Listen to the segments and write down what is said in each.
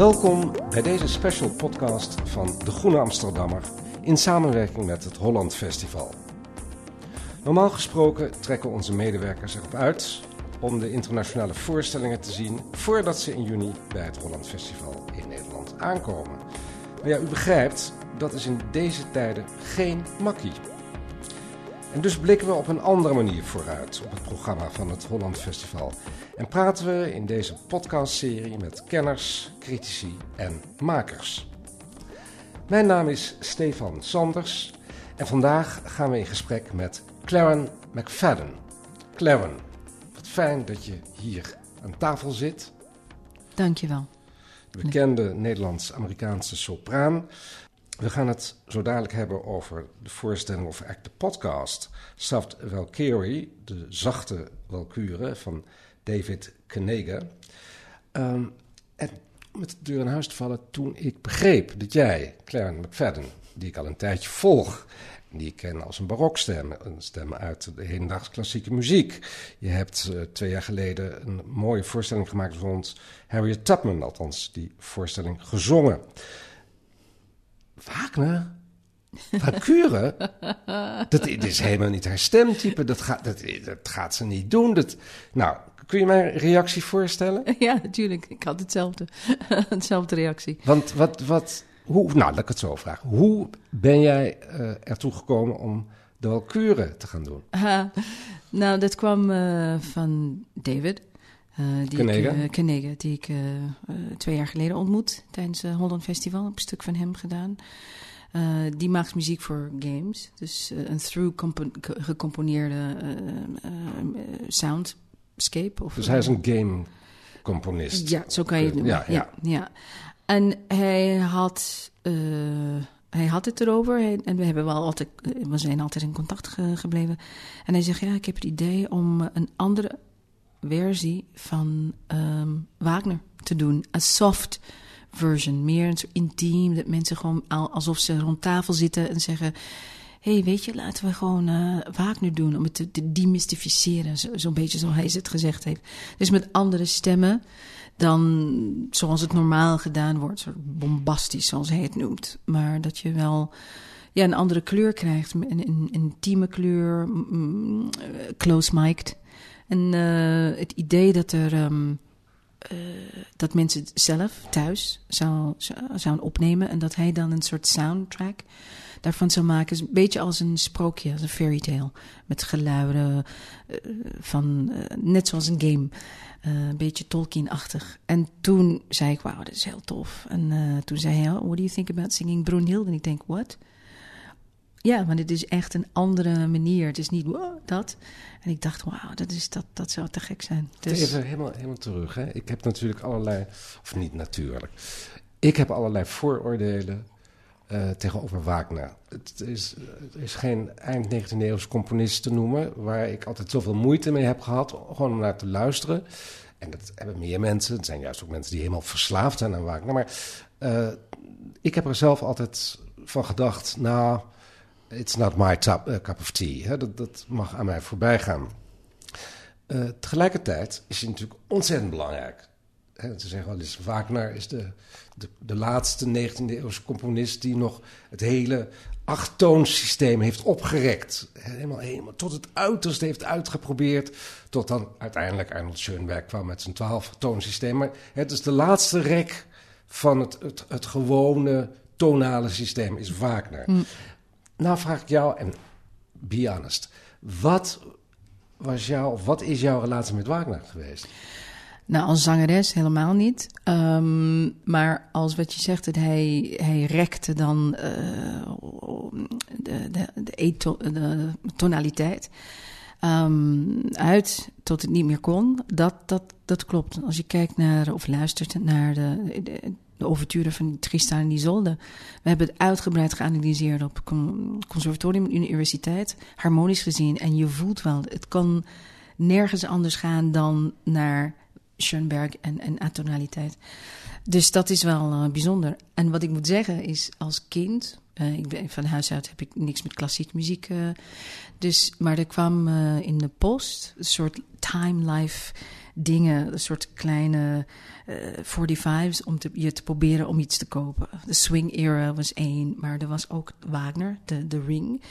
Welkom bij deze special podcast van De Groene Amsterdammer in samenwerking met het Holland Festival. Normaal gesproken trekken onze medewerkers erop uit om de internationale voorstellingen te zien voordat ze in juni bij het Holland Festival in Nederland aankomen. Maar ja, u begrijpt, dat is in deze tijden geen makkie. En dus blikken we op een andere manier vooruit op het programma van het Holland Festival. En praten we in deze podcastserie met kenners, critici en makers. Mijn naam is Stefan Sanders en vandaag gaan we in gesprek met Claren McFadden. Claren, wat fijn dat je hier aan tafel zit. Dankjewel. De bekende Nederlands-Amerikaanse sopraan. We gaan het zo dadelijk hebben over de voorstelling of eigenlijk de podcast Soft Valkyrie, de zachte Walkure van David Knege. Ehm, en met de deur in huis te vallen, toen ik begreep dat jij, Claire McFadden, die ik al een tijdje volg, die ik ken als een barokstem, een stem uit de hedendaags klassieke muziek. Je hebt uh, twee jaar geleden een mooie voorstelling gemaakt rond Harriet Tubman, althans die voorstelling gezongen. Wagner? Valkyrie? dat is helemaal niet haar stemtype. Dat gaat, dat, dat gaat ze niet doen. Dat, nou, kun je mijn reactie voorstellen? Ja, natuurlijk. Ik had hetzelfde. hetzelfde reactie. Want wat, wat, hoe, nou, laat ik het zo vragen. Hoe ben jij uh, ertoe gekomen om de Walkure te gaan doen? Uh, nou, dat kwam uh, van David. Die Kenega. Ik, Kenega, die ik twee jaar geleden ontmoet tijdens het Holland Festival. Een stuk van hem gedaan. Uh, die maakt muziek voor games. Dus uh, een through gecomponeerde uh, soundscape. Of, dus hij is een gamecomponist. Ja, zo kan je het noemen. Ja, ja. ja, ja. En hij had, hij had het erover. Hij, en we, hebben wel altijd, we zijn altijd in contact ge, gebleven. En hij zegt, ja, ik heb het idee om een andere versie van um, Wagner te doen. Een soft version. Meer een soort intiem, dat mensen gewoon alsof ze rond tafel zitten en zeggen... hé, hey, weet je, laten we gewoon uh, Wagner doen om het te, te demystificeren. Zo'n zo beetje zoals hij het gezegd heeft. Dus met andere stemmen dan zoals het normaal gedaan wordt. Bombastisch, zoals hij het noemt. Maar dat je wel ja, een andere kleur krijgt. Een, intieme kleur, mm, close-mic'd. En uh, het idee dat er... Um, dat mensen zelf thuis zou, zouden opnemen en dat hij dan een soort soundtrack daarvan zou maken. is een beetje als een sprookje, als een fairy tale. Met geluiden uh, van, net zoals een game. een beetje Tolkien-achtig. En toen zei ik, wauw, dat is heel tof. En toen zei hij, oh, what do you think about singing Brunhilde? En ik denk, what? Ja, want het is echt een andere manier. Het is niet wow, dat. En ik dacht, wauw, dat, is, dat, dat zou te gek zijn. Dus... Even helemaal, helemaal terug. Hè. Ik heb natuurlijk allerlei, of niet natuurlijk. Ik heb allerlei vooroordelen uh, tegenover Wagner. Het is, er is geen eind 19e eeuwse componist te noemen... waar ik altijd zoveel moeite mee heb gehad, gewoon om naar te luisteren. En dat hebben meer mensen. Het zijn juist ook mensen die helemaal verslaafd zijn aan Wagner. Maar uh, ik heb er zelf altijd van gedacht, nou... It's not my uh, cup of tea. Hè? Dat, dat mag aan mij voorbij gaan. Uh, tegelijkertijd is hij natuurlijk ontzettend belangrijk. Hè, ze zeggen wel Wagner is de, de, de laatste 19e eeuwse componist... die nog het hele achttoonsysteem heeft opgerekt. Helemaal, helemaal tot het uiterste heeft uitgeprobeerd... tot dan uiteindelijk Arnold Schoenberg kwam met zijn twaalftoonsysteem. Maar het is de laatste rek van het, het, het gewone tonale systeem, is Wagner... Mm. Nou vraag ik jou, en be honest, wat, was jouw, wat is jouw relatie met Wagner geweest? Nou, als zangeres helemaal niet. Um, maar als wat je zegt, dat hij, hij rekte dan uh, de, de, de, de, tonaliteit um, uit tot het niet meer kon. Dat, dat, dat klopt. Als je kijkt naar of luistert naar de, de de overture van Tristan en Isolde. We hebben het uitgebreid geanalyseerd op conservatorium en universiteit, harmonisch gezien. En je voelt wel, het kan nergens anders gaan dan naar Schoenberg en, atonaliteit. Dus dat is wel uh, bijzonder. En wat ik moet zeggen is, als kind, uh, ik van huis uit heb ik niks met klassiek muziek. Uh, dus, maar er kwam in de post een soort time life dingen, een soort kleine eh 45's om te, je te proberen om iets te kopen. De swing era was één, maar er was ook Wagner, de, de Ring.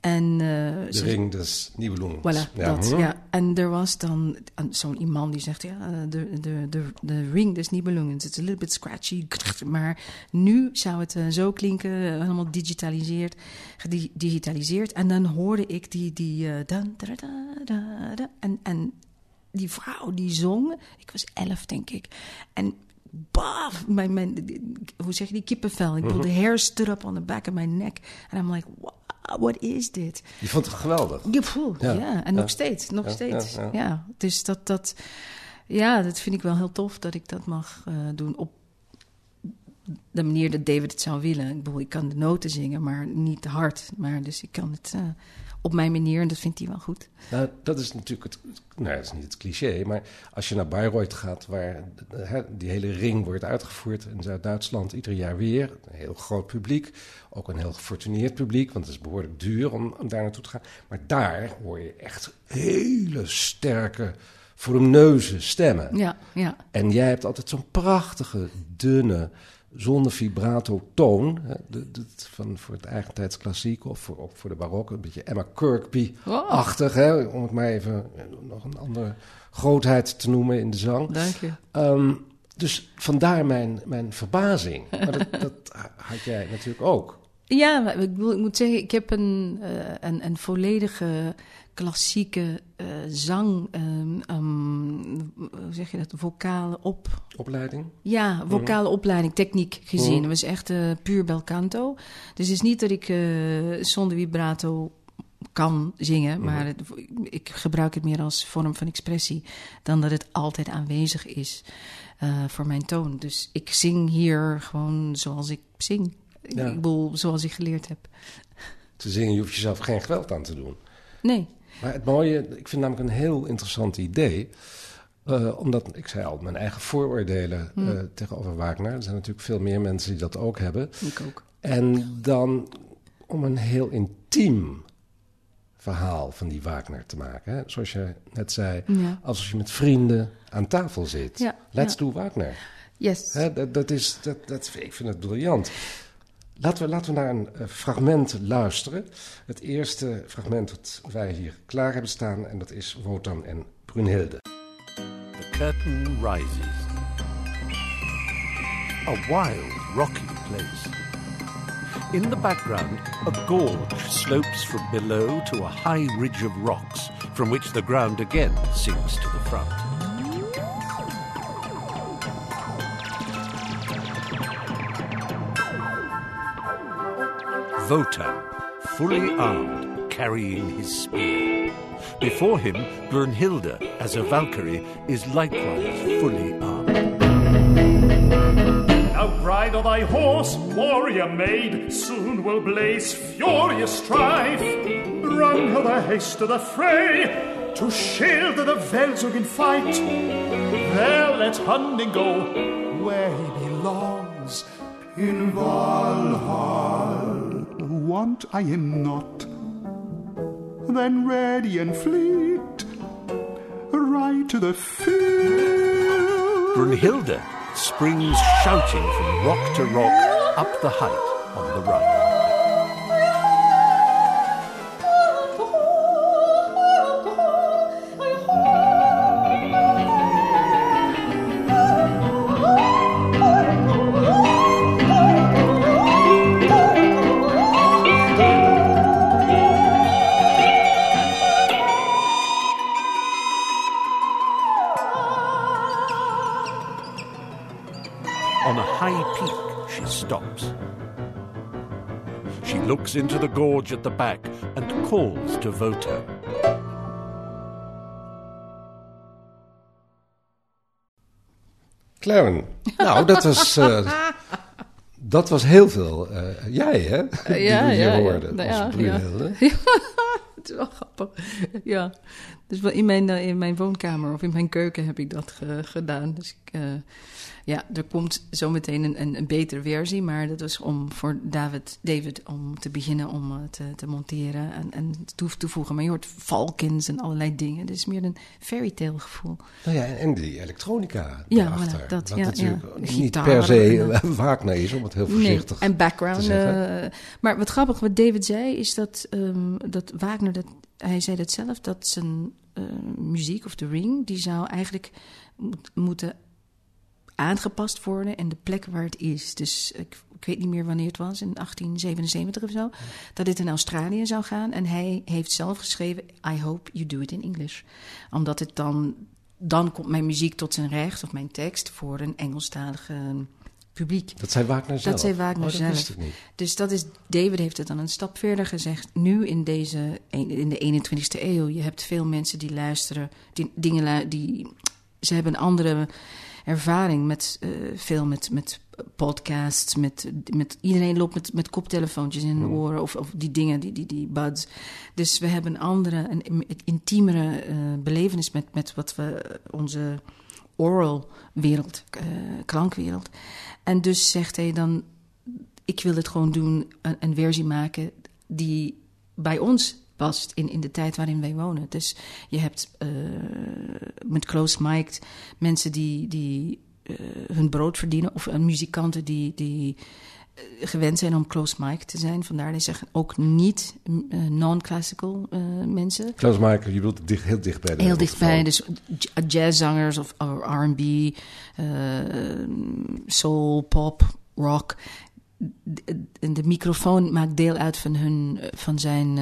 En, eh, De ring des Nibelungs. Voilà, dat, hm. ja. En er was dan zo'n iemand die zegt, ja, eh, de, de, de, de ring des Nibelungens, it's a little bit scratchy, maar nu zou het zo klinken, helemaal digitaliseerd, gedigitaliseerd. En dan hoorde ik die, die, dan, da, da, da, da, en, en die vrouw die zong, ik was elf denk ik, en baf, mijn, mijn, hoe zeg je die kippenvel, ik bedoel, de hair stood up on the back of my neck. En I'm like, wow, what is dit? Je vond het geweldig. Ja, poeh, Ja, ja. en ja. nog steeds, nog Ja, steeds. ja, dus dat, dat, ja, dat vind ik wel heel tof dat ik dat mag eh, doen op de manier dat David het zou willen. Ik bedoel, ik kan de noten zingen, maar niet te hard. Maar dus ik kan het eh, op mijn manier en dat vindt hij wel goed. Nou, dat is natuurlijk het, nou, dat is niet het cliché, maar als je naar Bayreuth gaat, waar die hele ring wordt uitgevoerd in Zuid-Duitsland ieder jaar weer, een heel groot publiek, ook een heel gefortuneerd publiek, want het is behoorlijk duur om, om daar naartoe te gaan. Maar daar hoor je echt hele sterke, volumineuze stemmen. Ja, ja. En jij hebt altijd zo'n prachtige, dunne, zonder vibrato toon. Hè, de, de- van, voor het eigentijds klassiek of voor, ook voor de barok. Een beetje Emma Kirkby-achtig. hè, Om het maar even eh, nog een andere grootheid te noemen in de zang. Dank je. Ehm, dus vandaar mijn, mijn verbazing. Maar dat, dat had jij natuurlijk ook. Ja, maar ik, bedoel, ik moet zeggen, ik heb een, eh, een, een volledige klassieke eh, zang, ehm, ehm, hoe zeg je dat, vocale op, Opleiding. Ja, vocale opleiding, techniek gezien. Mhm. Het was echt eh, puur bel canto. Dus het is niet dat ik eh, zonder vibrato kan zingen, maar het- ik gebruik het meer als vorm van expressie dan dat het altijd aanwezig is voor mijn toon. Dus ik zing hier gewoon zoals ik zing. Ja. Ik bedoel, zoals ik geleerd heb. Te zingen, je hoeft jezelf geen geweld aan te doen. Nee. Maar het mooie, ik vind namelijk een heel interessant idee. eh, omdat, ik zei al, mijn eigen vooroordelen Hmm. eh, tegenover Wagner. Er zijn natuurlijk veel meer mensen die dat ook hebben. Ik ook. En dan om een heel intiem verhaal van die Wagner te maken. Hè? Zoals je net zei, Ja. alsof je met vrienden aan tafel zit. Ja, Let's ja. do Wagner. Yes. Hè, dat, dat is, dat, dat, ik vind het briljant. Laten we, laten we naar een eh, fragment luisteren. Het eerste fragment dat wij hier klaar hebben staan... en dat is Wotan en Brunhilde. The curtain rises. A wild, rocky place. In the background, a gorge slopes from below to a high ridge of rocks, from which the ground again sinks to the front. Wotan, fully armed, carrying his spear. Before him, Brunhilde, as a Valkyrie, is likewise fully armed. Now ride bridle thy horse, warrior maid, soon will blaze furious strife. Brunhilde haste to the fray, to shield the Velzug in fight. There let Hunding go, where he belongs, in Valhall. Want I am not, then ready and fleet, ride to the field. Brunhilde springs shouting from rock to rock up the height on the right. Into the gorge at the back and calls to Voto. Claren. Nou, dat was, eh, dat was heel veel eh, jij, hè? Die ja, we hier ja, ja. hoorden Nou als ja, Brunhilde. Het is wel grappig. Ja. Dus wel in mijn, eh, in mijn woonkamer of in mijn keuken heb ik dat ge- gedaan. Dus ik, eh, ja, er komt zometeen een, een, een betere versie. Maar dat was om voor David, David om te beginnen om eh, te, te monteren en, en toe te voegen. Maar je hoort valkens en allerlei dingen. Dus meer een fairy tale gevoel. Nou ja, en die elektronica Ja, daarachter. voilà, dat, wat ja, natuurlijk ja. niet Gitaar per se en- eh, Wagner is, om het heel voorzichtig Nee, en background. te zeggen. eh, maar wat grappig, wat David zei, is dat, ehm, dat Wagner, dat, hij zei dat zelf, dat zijn muziek of de ring, die zou eigenlijk moet- moeten aangepast worden en de plek waar het is. Dus ik, ik weet niet meer wanneer het was, in 1877 of zo, dat dit in Australië zou gaan. En hij heeft zelf geschreven, I hope you do it in English. Omdat het dan, dan komt mijn muziek tot zijn recht, of mijn tekst, voor een Engelstalige publiek. Dat zei Wagner zelf. zei Wagner oh, dat zelf. Dus dat is, David heeft het dan een stap verder gezegd. Nu in, deze, in de 21ste eeuw, je hebt veel mensen die luisteren, die dingen die, ze hebben een andere ervaring met eh, veel met, met podcasts, met, met iedereen loopt met, met koptelefoontjes in de oren of, of die dingen, die, die, die buds. Dus we hebben een andere, een intiemere eh, belevenis met, met wat we onze oral wereld, eh, klankwereld. En dus zegt hij dan, ik wil het gewoon doen, een, een versie maken die bij ons past in, in de tijd waarin wij wonen. Dus je hebt eh, met close mic mensen die, die eh, hun brood verdienen, of eh, muzikanten die, die gewend zijn om close mic te zijn. Vandaar dat zeggen ook niet non-classical mensen. Klaus Michael, je bedoelt dicht, heel dichtbij. de Heel dichtbij, dus jazzzangers of R&B, soul, pop, rock. De microfoon maakt deel uit van, hun, van zijn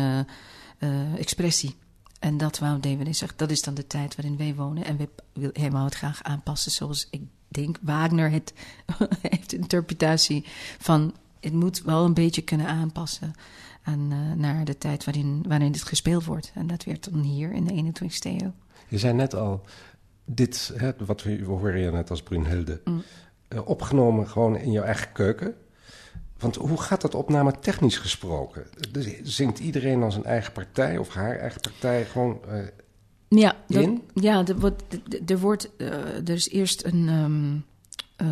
eh, expressie. En dat wou David zegt, dat is dan de tijd waarin wij wonen. En we, wil- hij wou het graag aanpassen zoals ik denk Wagner het heeft de interpretatie van... het moet wel een beetje kunnen aanpassen aan, eh, naar de tijd waarin, waarin dit gespeeld wordt. En dat werd dan hier in de 21ste eeuw. Je zei net al, dit, hè, wat we, we horen je net als Brunhilde, Mm. eh, opgenomen gewoon in jouw eigen keuken. Want hoe gaat dat opname technisch gesproken? Dus zingt iedereen dan zijn eigen partij of haar eigen partij gewoon... eh, Ja, dat- In? ja er, wordt, er, wordt, eh, er is eerst een, eh,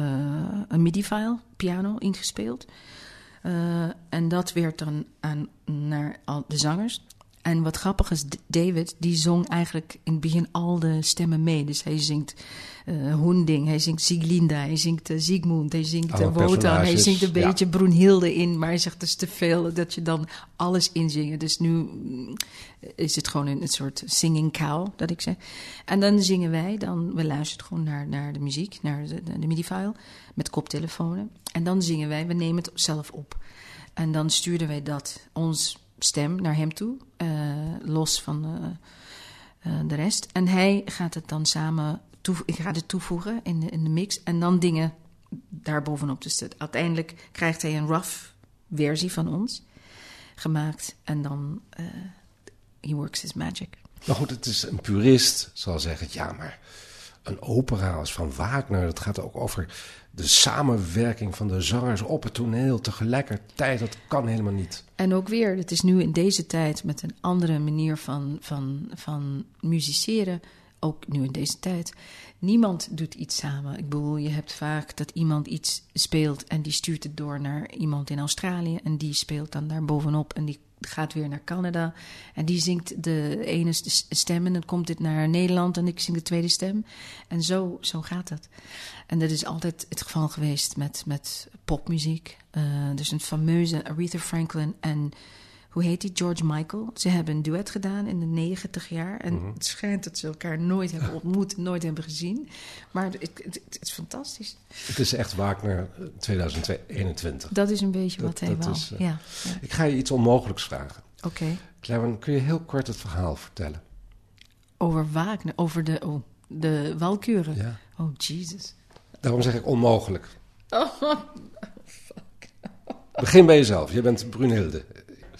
een MIDI-file, piano, ingespeeld. En dat werd dan aan, naar al de zangers. En wat grappig is, David, die zong eigenlijk in het begin al de stemmen mee. Dus hij zingt eh Hoending, hij zingt Sieglinde, hij zingt eh, Siegmund, hij zingt uh, Wotan. Hij zingt een ja. beetje Brunhilde in, maar hij zegt het is te veel dat je dan alles inzingen. Dus nu mm, is het gewoon een, een soort singing cow, dat ik zeg. En dan zingen wij, dan, we luisteren gewoon naar, naar de muziek, naar de, de, de MIDI-file, met koptelefonen. En dan zingen wij, we nemen het zelf op. En dan stuurden wij dat, ons stem, naar hem toe, eh, los van eh, eh, de rest. En hij gaat het dan samen toe, gaat het toevoegen in de, in de mix en dan dingen daarbovenop. Dus dat, uiteindelijk krijgt hij een rough versie van ons gemaakt en dan he works his magic. Maar goed, het is een purist zal zeggen, ja, maar een opera als van Wagner, dat gaat ook over de samenwerking van de zangers op het toneel tegelijkertijd. Dat kan helemaal niet. En ook weer, het is nu in deze tijd met een andere manier van, van, van musiceren. Ook nu in deze tijd. Niemand doet iets samen. Ik bedoel, je hebt vaak dat iemand iets speelt en die stuurt het door naar iemand in Australië. En die speelt dan daar bovenop en die gaat weer naar Canada. En die zingt de ene st- stem en dan komt dit naar Nederland en ik zing de tweede stem. En zo, zo gaat dat. En dat is altijd het geval geweest met, met popmuziek. Dus een fameuze Aretha Franklin en hoe heet die? George Michael. Ze hebben een duet gedaan in de negentig jaar. En het schijnt dat ze elkaar nooit hebben ontmoet, nooit hebben gezien. Maar het, het, het- het is fantastisch. Het is echt Wagner eh, 2021. Dat is een beetje Dat- wat hij wou. is, eh, ja, ja. Ik ga je iets onmogelijks vragen. oké. Cleven, kun je heel kort het verhaal vertellen? Over Wagner, over de, oh, de Walkuren. Ja. Oh, Jesus. Daarom zeg ik onmogelijk. Oh, Begin bij jezelf. Je bent Brunhilde.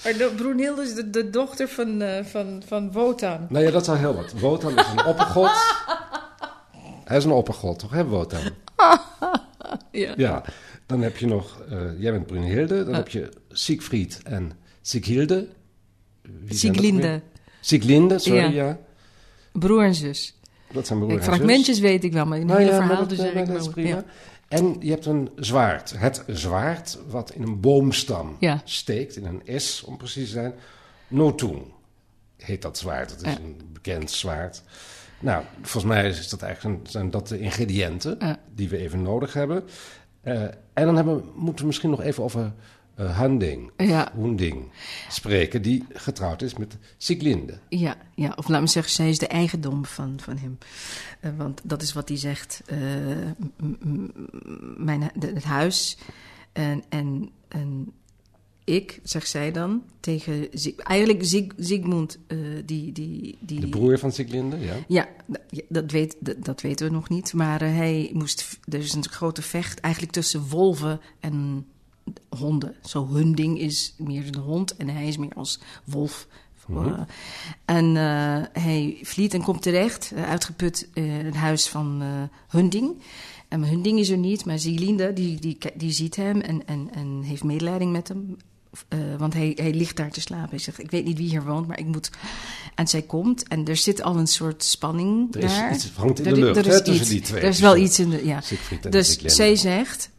Maar de, Brunhilde is de, de dochter van, eh, van, van Wotan. Nou ja, dat is al heel wat. Wotan is een oppergod. Hij is een oppergod, toch? Hè, Wotan? Ja. Ja. Dan heb je nog... eh, jij bent Brunhilde. Dan heb je Siegfried en Sieghilde. Sieglinde. Sieglinde, sorry, Ja. ja. broer en zus. Dat zijn broer en zus. fragmentjes weet ik wel, maar een Nou hele ja, verhaal dus eigenlijk dat is prima. En je hebt een zwaard. Het zwaard wat in een boomstam Ja. steekt, in een S om precies te zijn. Notoon heet dat zwaard. Het is Ja. een bekend zwaard. Nou, volgens mij is dat eigenlijk een- zijn dat de ingrediënten Ja. die we even nodig hebben. Eh, en dan hebben, moeten we misschien nog even over eh Hunding, Ja, Hoending spreken, die getrouwd is met Sieglinde. ja, ja, of laat me zeggen, zij is de eigendom van, van hem. Eh, want dat is wat hij zegt. eh, mijn, de- het huis en, en, en ik, zegt zij dan, tegen... Eigenlijk Zieg, Ziegmund, eh, die, die, die... De broer van Sieglinde, ja. Ja, dat, weet, dat, dat weten we nog niet. Maar hij moest. Er is een grote vecht eigenlijk tussen wolven en honden. Zo hun ding is meer een hond en hij is meer als wolf. Eh, en eh, hij vliet en komt terecht, eh, uitgeput, in het huis van Hunding. En Hunding is er niet, maar Zielinde die, die, die ziet hem en, en, en heeft medelijding met hem. Want hij, hij ligt daar te slapen. Hij zegt, ik weet niet wie hier woont, maar ik moet... En zij komt en er zit al een soort spanning Er is daar. iets, hangt in Er- de lucht, er is hè, tussen iets. die twee. Er is wel iets in de... Ja. Dus Sieglinde. zij zegt,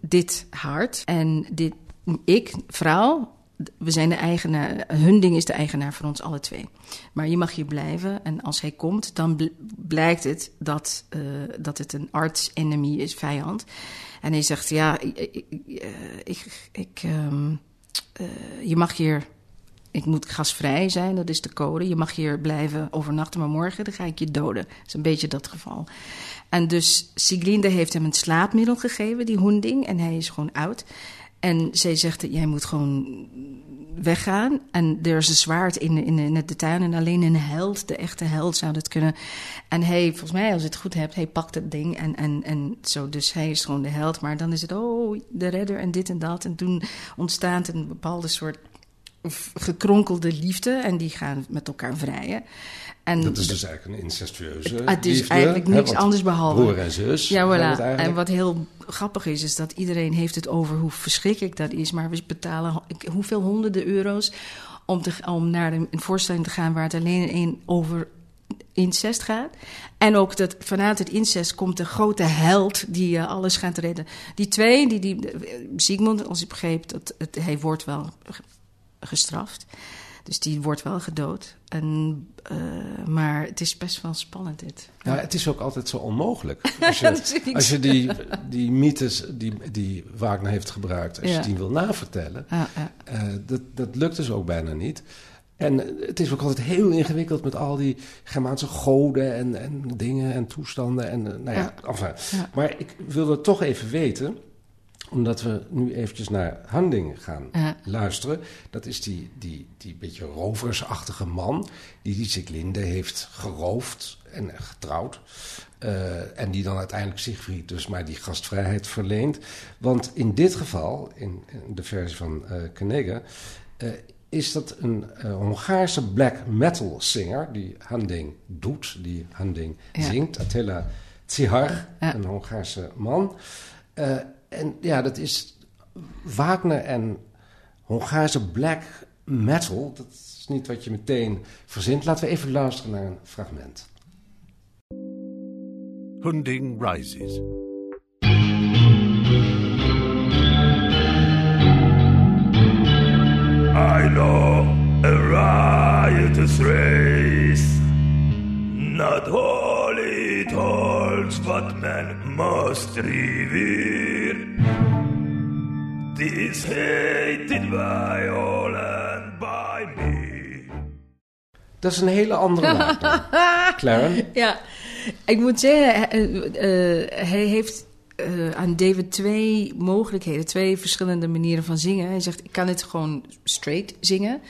dit hart en dit, ik, vrouw, we zijn de eigenaar, hun ding is de eigenaar van ons alle twee. Maar je mag hier blijven en als hij komt, dan bl- blijkt het dat, eh, dat het een arts enemy is, vijand. En hij zegt, ja, ik, ik, eh, ehm, eh, je mag hier ik moet gasvrij zijn, dat is de code. Je mag hier blijven overnachten, maar morgen dan ga ik je doden. Dat is een beetje dat geval. En dus Siglinde heeft hem een slaapmiddel gegeven, die hoending. En hij is gewoon oud. En zij zegt, jij moet gewoon weggaan. En er is een zwaard in, in, in de tuin. En alleen een held, de echte held, zou dat kunnen. En hij, volgens mij, als je het goed hebt, hij pakt het ding. En, en, en zo, dus hij is gewoon de held. Maar dan is het, oh, de redder en dit en dat. En toen ontstaat een bepaalde soort gekronkelde liefde. En die gaan met elkaar vrijen. En Dat is dus eigenlijk een incestueuze het is liefde, eigenlijk niks anders behalve. Broer en zus. Ja, het voilà. En wat heel grappig is, is dat iedereen heeft het over hoe verschrikkelijk dat is. Maar we betalen hoeveel honderden euro's om, te, om naar een, voorstelling te gaan waar het alleen over incest gaat. En ook dat vanuit het incest komt de grote held die eh, alles gaat redden. Die twee, die, die, Sigmund, als ik begreep, dat het, hij wordt wel gestraft. Dus die wordt wel gedood. En, eh, maar het is best wel spannend dit. Ja, het is ook altijd zo onmogelijk. Als je, als je die, die mythes die, die Wagner heeft gebruikt, als Ja. je die wil navertellen, Ja, ja. eh, dat, dat lukt dus ook bijna niet. En het is ook altijd heel ingewikkeld met al die Germaanse goden en, en dingen en toestanden. En, eh, nou ja, enfin. Maar ik wilde toch even weten, omdat we nu eventjes naar Handing gaan luisteren. Dat is die, die, die beetje roversachtige man die die Siglinde heeft geroofd en getrouwd. Eh, en die dan uiteindelijk Siegfried dus maar die gastvrijheid verleent. Want in dit geval, in, in de versie van eh, is dat een Hongaarse black metal singer die Handing doet, die Handing Ja. zingt. Attila Tsihar, Ja. een Hongaarse man. En ja, dat is Wagner en Hongaarse black metal. Dat is niet wat je meteen verzint. Laten we even luisteren naar een fragment. Hunding rises. I know a riotous race, not wholly it holds what men must revere. This hated by all and by me. Dat is een hele andere Wagner. Claren? Ja, ik moet zeggen, eh, eh, hij heeft eh, aan David twee mogelijkheden, twee verschillende manieren van zingen. Hij zegt, ik kan het gewoon straight zingen.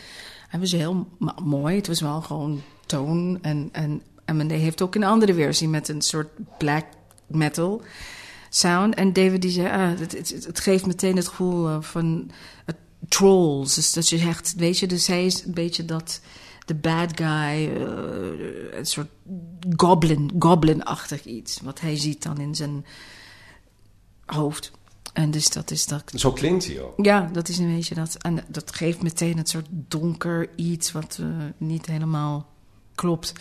Hij was heel mooi, het was wel gewoon toon. En, en, en hij heeft ook een andere versie met een soort black metal sound. En David die zei, ah, het, het, het geeft meteen het gevoel eh, van eh, trolls. Dus dat je echt, weet je, dus hij is een beetje dat de bad guy, eh, een soort goblin, goblin-achtig iets. Wat hij ziet dan in zijn hoofd. En dus dat is dat. Zo klinkt hij ook. Ja, dat is een beetje dat. En dat geeft meteen het soort donker iets wat we niet helemaal klopt.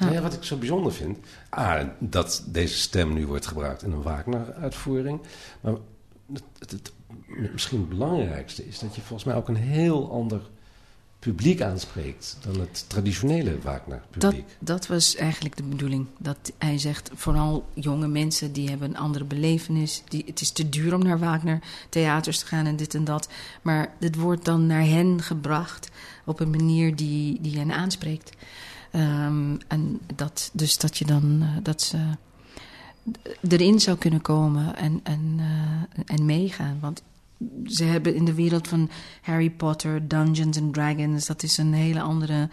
Nou ja, wat ik zo bijzonder vind, ah, dat deze stem nu wordt gebruikt in een Wagner-uitvoering. Maar het, het, het misschien het belangrijkste is dat je volgens mij ook een heel ander publiek aanspreekt dan het traditionele Dat, Wagner-publiek. dat was eigenlijk de bedoeling. Dat hij zegt, vooral jonge mensen die hebben een andere belevenis. Die, het is te duur om naar Wagner theaters te gaan en dit en dat. Maar het wordt dan naar hen gebracht op een manier die, die hen aanspreekt. Ehm, en dat, dus dat je dan eh, dat ze erin zou kunnen komen en, en, eh, en meegaan. Want ze hebben in de wereld van Harry Potter, Dungeons and Dragons, dat is een hele andere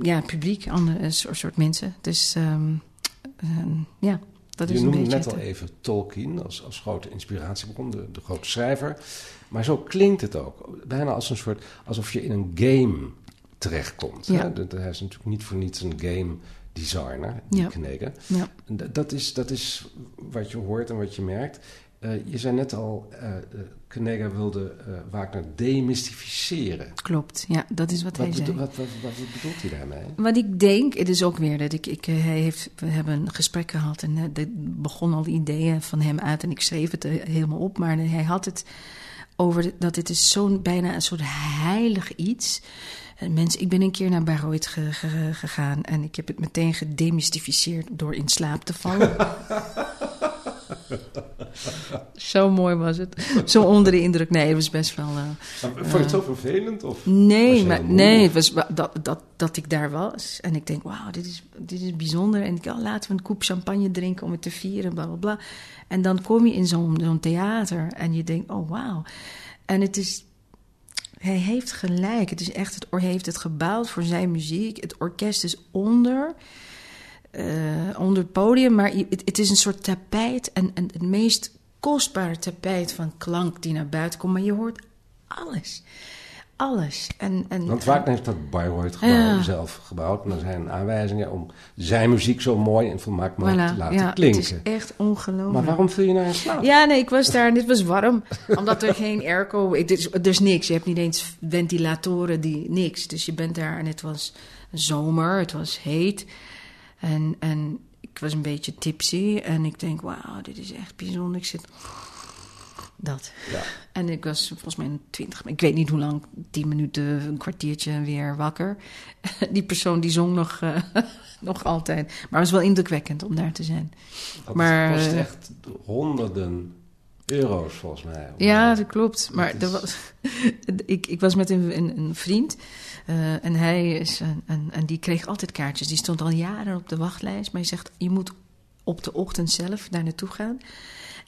ja, publiek, andere soort, mensen. Dus ehm, ehm, ja, dat je is een noemde beetje. net het- al even Tolkien als, als grote inspiratiebron, de, de grote schrijver. Maar zo klinkt het ook. Bijna als een soort, alsof je in een game terechtkomt. Ja. hè? Dat- Hij is natuurlijk niet voor niets een game designer, die Ja. Ja. Dat is, dat is wat je hoort en wat je merkt. Eh, je zei net al, eh, Knege wilde eh, Wagner demystificeren. Klopt, ja, dat is wat, Wat, hij zei. wat, wat, wat bedoelt hij daarmee? Wat ik denk, het is ook weer dat ik, ik hij heeft, we hebben een gesprek gehad en er begon al ideeën van hem uit en ik schreef het helemaal op, maar hij had het over dat dit is zo'n bijna een soort heilig iets. Eh, Mensen, ik ben een keer naar Bayreuth ge- ge- gegaan en ik heb het meteen gedemystificeerd door in slaap te vallen. zo mooi was het. Zo onder de indruk. Nee, het was best wel. eh, Vond je het zo vervelend? Of Nee, maar, nee het was wa- dat, dat, dat ik daar was. En ik denk, wauw, dit is, dit is bijzonder. En ik, oh, laten we een koep champagne drinken om het te vieren, bla bla bla. En dan kom je in zo'n zo'n theater en je denkt, oh wauw. En het is, hij heeft gelijk. Het is echt, het, hij heeft het gebouwd voor zijn muziek. Het orkest is onder, eh, onder het podium, maar het, het is een soort tapijt. En, en het meest kostbare tapijt van klank die naar buiten komt. Maar je hoort alles. Alles. En, en, Want Wagner heeft dat Bayreuth gebouw Ja. zelf gebouwd. En er zijn aanwijzingen om zijn muziek zo mooi en volmaakt mogelijk voilà, te laten ja, klinken. Het is echt ongelooflijk. Maar waarom viel je nou in slaap? Ja, nee, ik was daar en dit was warm. omdat er geen airco... Ik, er, is, is niks. Je hebt niet eens ventilatoren, die, niks. Dus je bent daar en het was zomer, het was heet. En, en ik was een beetje tipsy. En ik denk, wauw, dit is echt bijzonder. Ik zit... Dat. Ja. En ik was volgens mij een twintig... Ik weet niet hoe lang, tien minuten, een kwartiertje weer wakker. Die persoon die zong nog, eh, nog altijd. Maar het was wel indrukwekkend om daar te zijn. Dat maar, kost eh, echt honderden euro's volgens mij. Ja, eh, dat klopt. Maar dat er was, ik, ik was met een, een, een vriend. en hij is een, een- en die kreeg altijd kaartjes. Die stond al jaren op de wachtlijst. Maar hij zegt: je moet op de ochtend zelf daar naartoe gaan.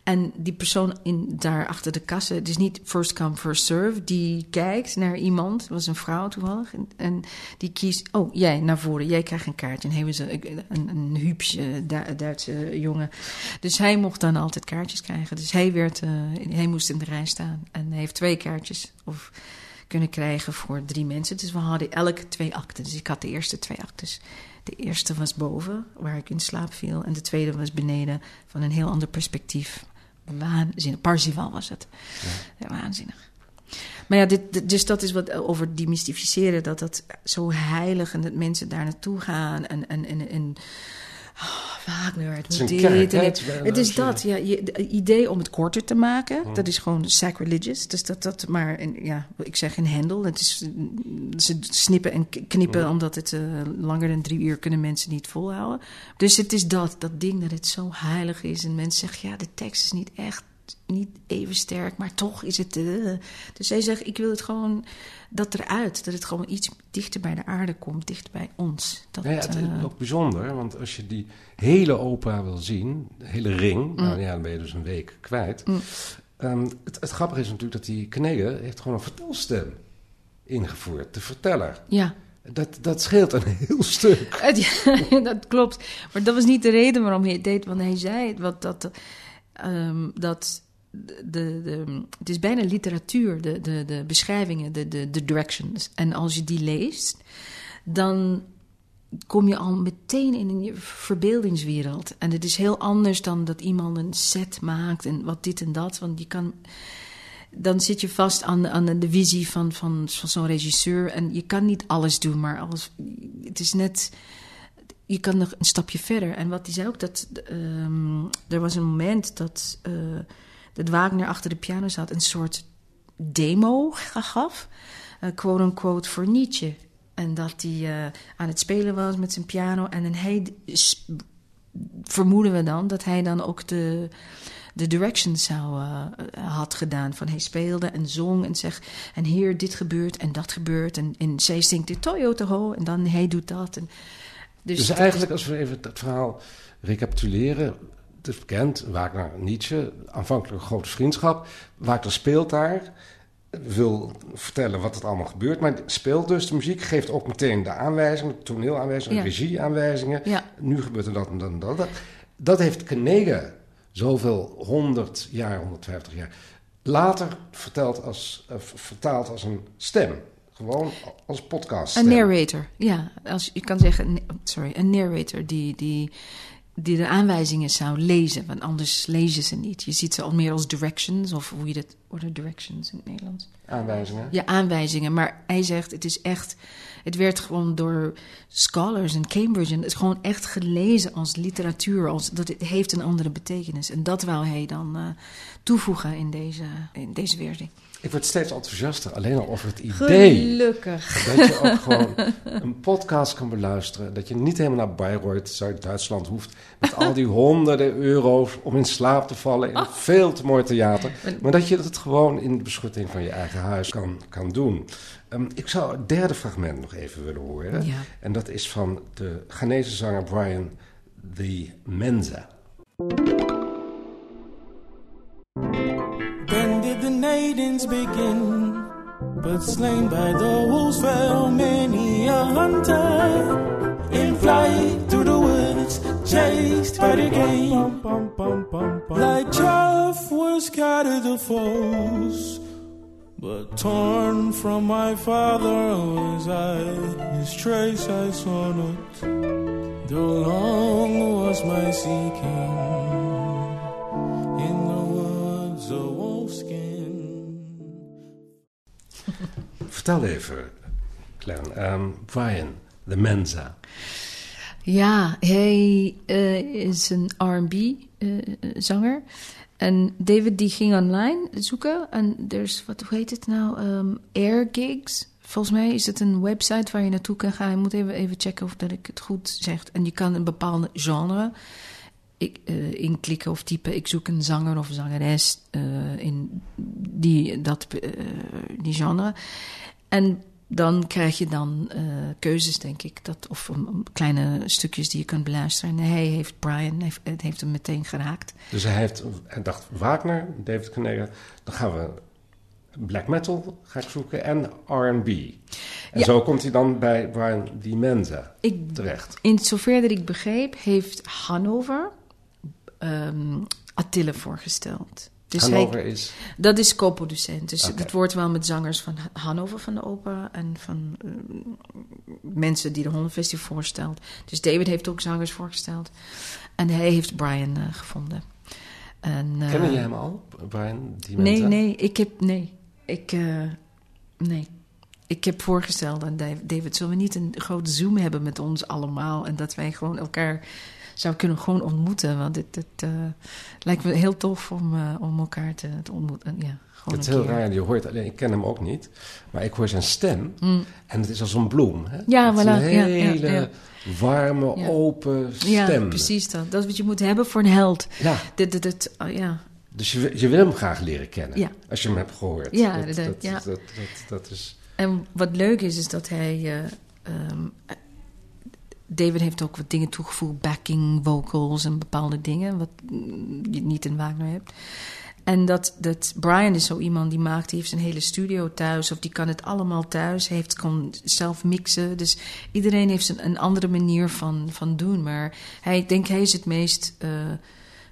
En die persoon in, daar achter de kassen, het is niet first come, first serve. Die kijkt naar iemand, dat was een vrouw toevallig. En, die kiest, oh jij naar voren, jij krijgt een kaartje. En hij een, een, een Duitse jongen. Dus hij mocht dan altijd kaartjes krijgen. Dus hij, werd, eh, hij moest in de rij staan. En hij heeft twee kaartjes of kunnen krijgen voor drie mensen. Dus we hadden elk twee akten. Dus ik had de eerste twee actes. De eerste was boven, waar ik in slaap viel. En de tweede was beneden, van een heel ander perspectief. Waanzinnig. Parzival was het. Ja, waanzinnig. Maar ja, dit, dus dat is wat over demystificeren. Dat dat zo heilig en dat mensen daar naartoe gaan. En, en, en, en oh, Wagner, het is moet dit. en het, Het is dat, ja. Je, idee om het korter te maken, dat is gewoon sacrilegious. Dus dat dat maar, en, ja, ik zeg een hendel. Het is, ze snippen en knippen, omdat het eh, langer dan drie uur kunnen mensen niet volhouden. Dus het is dat, dat ding dat het zo heilig is. En mensen zeggen, ja, de tekst is niet echt, niet even sterk, maar toch is het... eh. Dus zij zegt, ik wil het gewoon, dat eruit. Dat het gewoon iets dichter bij de aarde komt, dichter bij ons. Dat, Nou ja, het is eh, ook bijzonder, want als je die hele opera wil zien, de hele ring, nou ja, dan ben je dus een week kwijt. Ehm, het, het grappige is natuurlijk dat die Knege heeft gewoon een vertelstem ingevoerd, de verteller. ja. Dat, dat scheelt een heel stuk. Ja, dat klopt. Maar dat was niet de reden waarom hij het deed. Want hij zei wat, dat, ehm, dat de, de, het is bijna literatuur, de, de, de beschrijvingen, de, de, de directions. En als je die leest, dan kom je al meteen in een verbeeldingswereld. En het is heel anders dan dat iemand een set maakt en wat dit en dat. Want je kan dan zit je vast aan, aan de visie van, van, zo'n regisseur. En je kan niet alles doen, maar alles, het is net. Je kan nog een stapje verder. En wat hij zei ook, dat ehm, er was een moment dat, eh, dat Wagner achter de piano zat, een soort demo gaf, uh, quote-unquote, voor Nietzsche. En dat hij uh, aan het spelen was met zijn piano. En hij, vermoeden we dan dat hij dan ook de, de directions zou, uh, had gedaan. Van hij speelde en zong en zegt... en hier dit gebeurt en dat gebeurt. En, en zij zingt de Toyota Ho en dan hij doet dat. En, dus, dus eigenlijk, als we even het verhaal recapituleren... Het is bekend, Wagner, Nietzsche, aanvankelijk een grote vriendschap. Wagner speelt daar wil vertellen wat het allemaal gebeurt. Maar speelt dus de muziek, geeft ook meteen de aanwijzingen, toneelaanwijzingen, ja. regieaanwijzingen. Ja. Nu gebeurt er dat en dat en dat. Dat heeft Knege zoveel, 100 jaar, 150 jaar, later verteld als, uh, vertaald als een stem. Gewoon als podcast. Een narrator, ja. Als, je kan zeggen, sorry, een narrator die, die die de aanwijzingen zou lezen, want anders lezen ze niet. Je ziet ze al meer als directions, of hoe je dat... Worden directions in het Nederlands? Aanwijzingen. Ja, aanwijzingen. Maar hij zegt, het is echt... Het werd gewoon door scholars in Cambridge... en het is gewoon echt gelezen als literatuur. Als, dat het heeft een andere betekenis. En dat wil hij dan uh, toevoegen in deze, in deze weerding. Ik word steeds enthousiaster, alleen al over het idee. Gelukkig. Dat je ook gewoon een podcast kan beluisteren. Dat je niet helemaal naar Bayreuth, Zuid-Duitsland hoeft. Met al die honderden euro's om in slaap te vallen in een veel te mooi theater. Maar dat je het gewoon in de beschutting van je eigen huis kan, kan doen. Um, ik zou het derde fragment nog even willen horen. Ja. En dat is van de Ghanese zanger Brian The Menza. Maidens begin. But slain by the wolves fell many a hunter. In flight through the woods, chased by the game. Like chaff was scattered the foes. But torn from my father was I, his trace I saw not. Long was my seeking Vertel even, Glenn. Um, Brian, de Mensa. Ja, hij uh, is een R&B-zanger. Uh, en David die ging online zoeken. En er is, wat, hoe heet het nou? Um, Air Gigs. Volgens mij is het een website waar je naartoe kan gaan. Je moet even, even checken of dat ik het goed zeg. En je kan een bepaalde genre ik, uh, inklikken of typen. Ik zoek een zanger of zangeres uh, in die, dat, uh, die genre. En dan krijg je dan keuzes, denk ik. Dat, of um, kleine stukjes die je kunt beluisteren. En hij heeft, Brian, heeft, het heeft hem meteen geraakt. Dus hij, heeft, hij dacht, Wagner, David Knega, dan gaan we black metal ga ik zoeken en R&B. En ja. zo komt hij dan bij Brian Di Menza ik, terecht. In zover dat ik begreep, heeft Hannover um, Attille voorgesteld. Dus Hannover hij, is? Dat is co-producent. Dus okay. het wordt wel met zangers van Hannover van de opera... en van uh, mensen die de Hondenfestival voorstelt. Dus David heeft ook zangers voorgesteld. En hij heeft Brian uh, gevonden. En, uh, Kennen jij hem al, Brian? Die nee, nee. Ik heb... Nee. Ik... nee. Ik heb voorgesteld aan David... zullen we niet een grote Zoom hebben met ons allemaal... en dat wij gewoon elkaar zou kunnen gewoon ontmoeten. Want het, het uh, lijkt me heel tof om, uh, om elkaar te, te ontmoeten. Ja, gewoon het is heel keer. raar, je hoort alleen, ik ken hem ook niet, maar ik hoor zijn stem mm. en het is als een bloem. Hè? Ja, voilà. Een hele ja, ja, warme, open stem. Ja, precies dat. Dat is wat je moet hebben voor een held. Ja. Dit, dit, dit, oh, ja. Dus je, je wil hem graag leren kennen, ja. als je hem hebt gehoord. Ja, dat, dat, dat, ja. dat, dat, dat is... En wat leuk is, is dat hij... Uh, um, David heeft ook wat dingen toegevoegd, backing vocals en bepaalde dingen, wat je niet in Wagner hebt. En dat, dat Brian is zo iemand die maakt, die heeft een hele studio thuis, of die kan het allemaal thuis, heeft, kan zelf mixen. Dus iedereen heeft een, een andere manier van, van doen. Maar hij, ik denk, hij is het meest uh,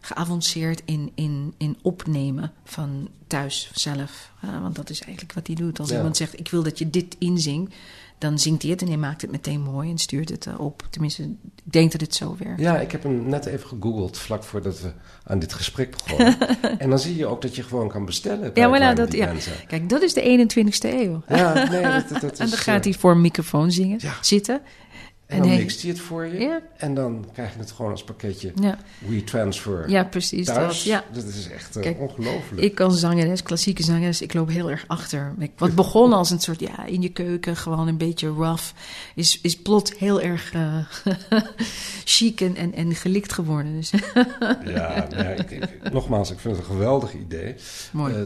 geavanceerd in, in, in opnemen van thuis zelf. Uh, want dat is eigenlijk wat hij doet. Als Ja. iemand zegt, ik wil dat je dit inzingt, dan zingt hij het en hij maakt het meteen mooi en stuurt het op. Tenminste, ik denk dat het zo werkt. Ja, ik heb hem net even gegoogeld vlak voordat we aan dit gesprek begonnen. en dan zie je ook dat je gewoon kan bestellen bij Ja, voilà, dat, ja. Mensen. Kijk, dat is de 21ste eeuw. Ja, nee, dat, dat, dat is... en dan eh, gaat hij voor een microfoon zingen, Ja. zitten. En dan mixt hij het voor je. Ja. En dan krijg je het gewoon als pakketje Ja, WeTransfer ja precies. thuis. Dat, ja. Dat is echt eh, ongelooflijk. Ik als zangeres, klassieke zangeres, ik loop heel erg achter. Ik, wat begon als een soort, ja, in je keuken, gewoon een beetje rough, is, is plot heel erg eh, chic en, en, en gelikt geworden. Dus Ja, ik- nogmaals, ik vind het een geweldig idee. mooi. Eh,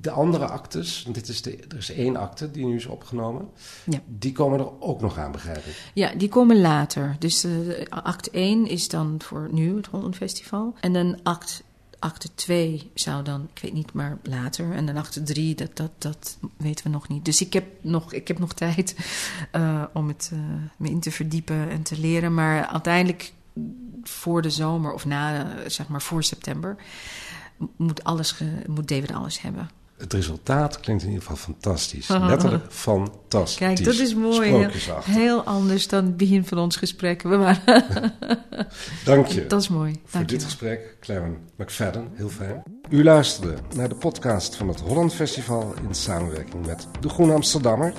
de andere actes, want dit is de, er is één acte die nu is opgenomen, Ja. die komen er ook nog aan, begrijp ik. Ja, die komen later. Dus eh, act 1 is dan voor nu het Holland Festival. En dan act, acte 2 zou dan, ik weet niet, maar later. En dan acte 3, dat, dat, dat weten we nog niet. Dus ik heb nog, ik heb nog tijd eh, om het eh, me in te verdiepen en te leren. Maar uiteindelijk voor de zomer of na, zeg maar voor september, moet, alles ge- moet David alles hebben. Het resultaat klinkt in ieder geval fantastisch. Letterlijk fantastisch. Kijk, dat is mooi. Heel, anders dan het begin van ons gesprek. We waren, Dank je dat is mooi. voor Dank je dit wel. gesprek, Clement McFadden. Heel fijn. U luisterde naar de podcast van het Holland Festival in samenwerking met De Groene Amsterdammer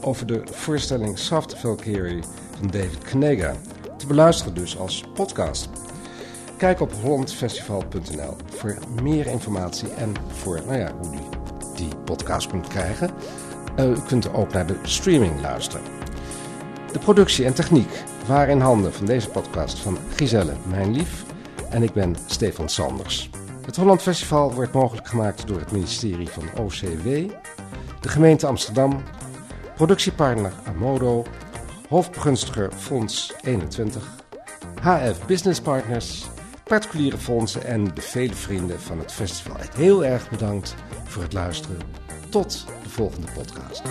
over de voorstelling Soft Valkyrie van David Knega. Te beluisteren dus als podcast. Kijk op hollandfestival.nl voor meer informatie en voor nou ja, hoe u die podcast kunt krijgen. Eh, u kunt ook naar de streaming luisteren. De productie en techniek waren in handen van deze podcast van Giselle Mijnlief en ik ben Stefan Sanders. Het Holland Festival wordt mogelijk gemaakt door het ministerie van OCW, de gemeente Amsterdam, productiepartner Amodo, hoofdbegunstiger Fonds 21, HF Business Partners, particuliere fondsen en de vele vrienden van het festival. Heel erg bedankt voor het luisteren. Tot de volgende podcast.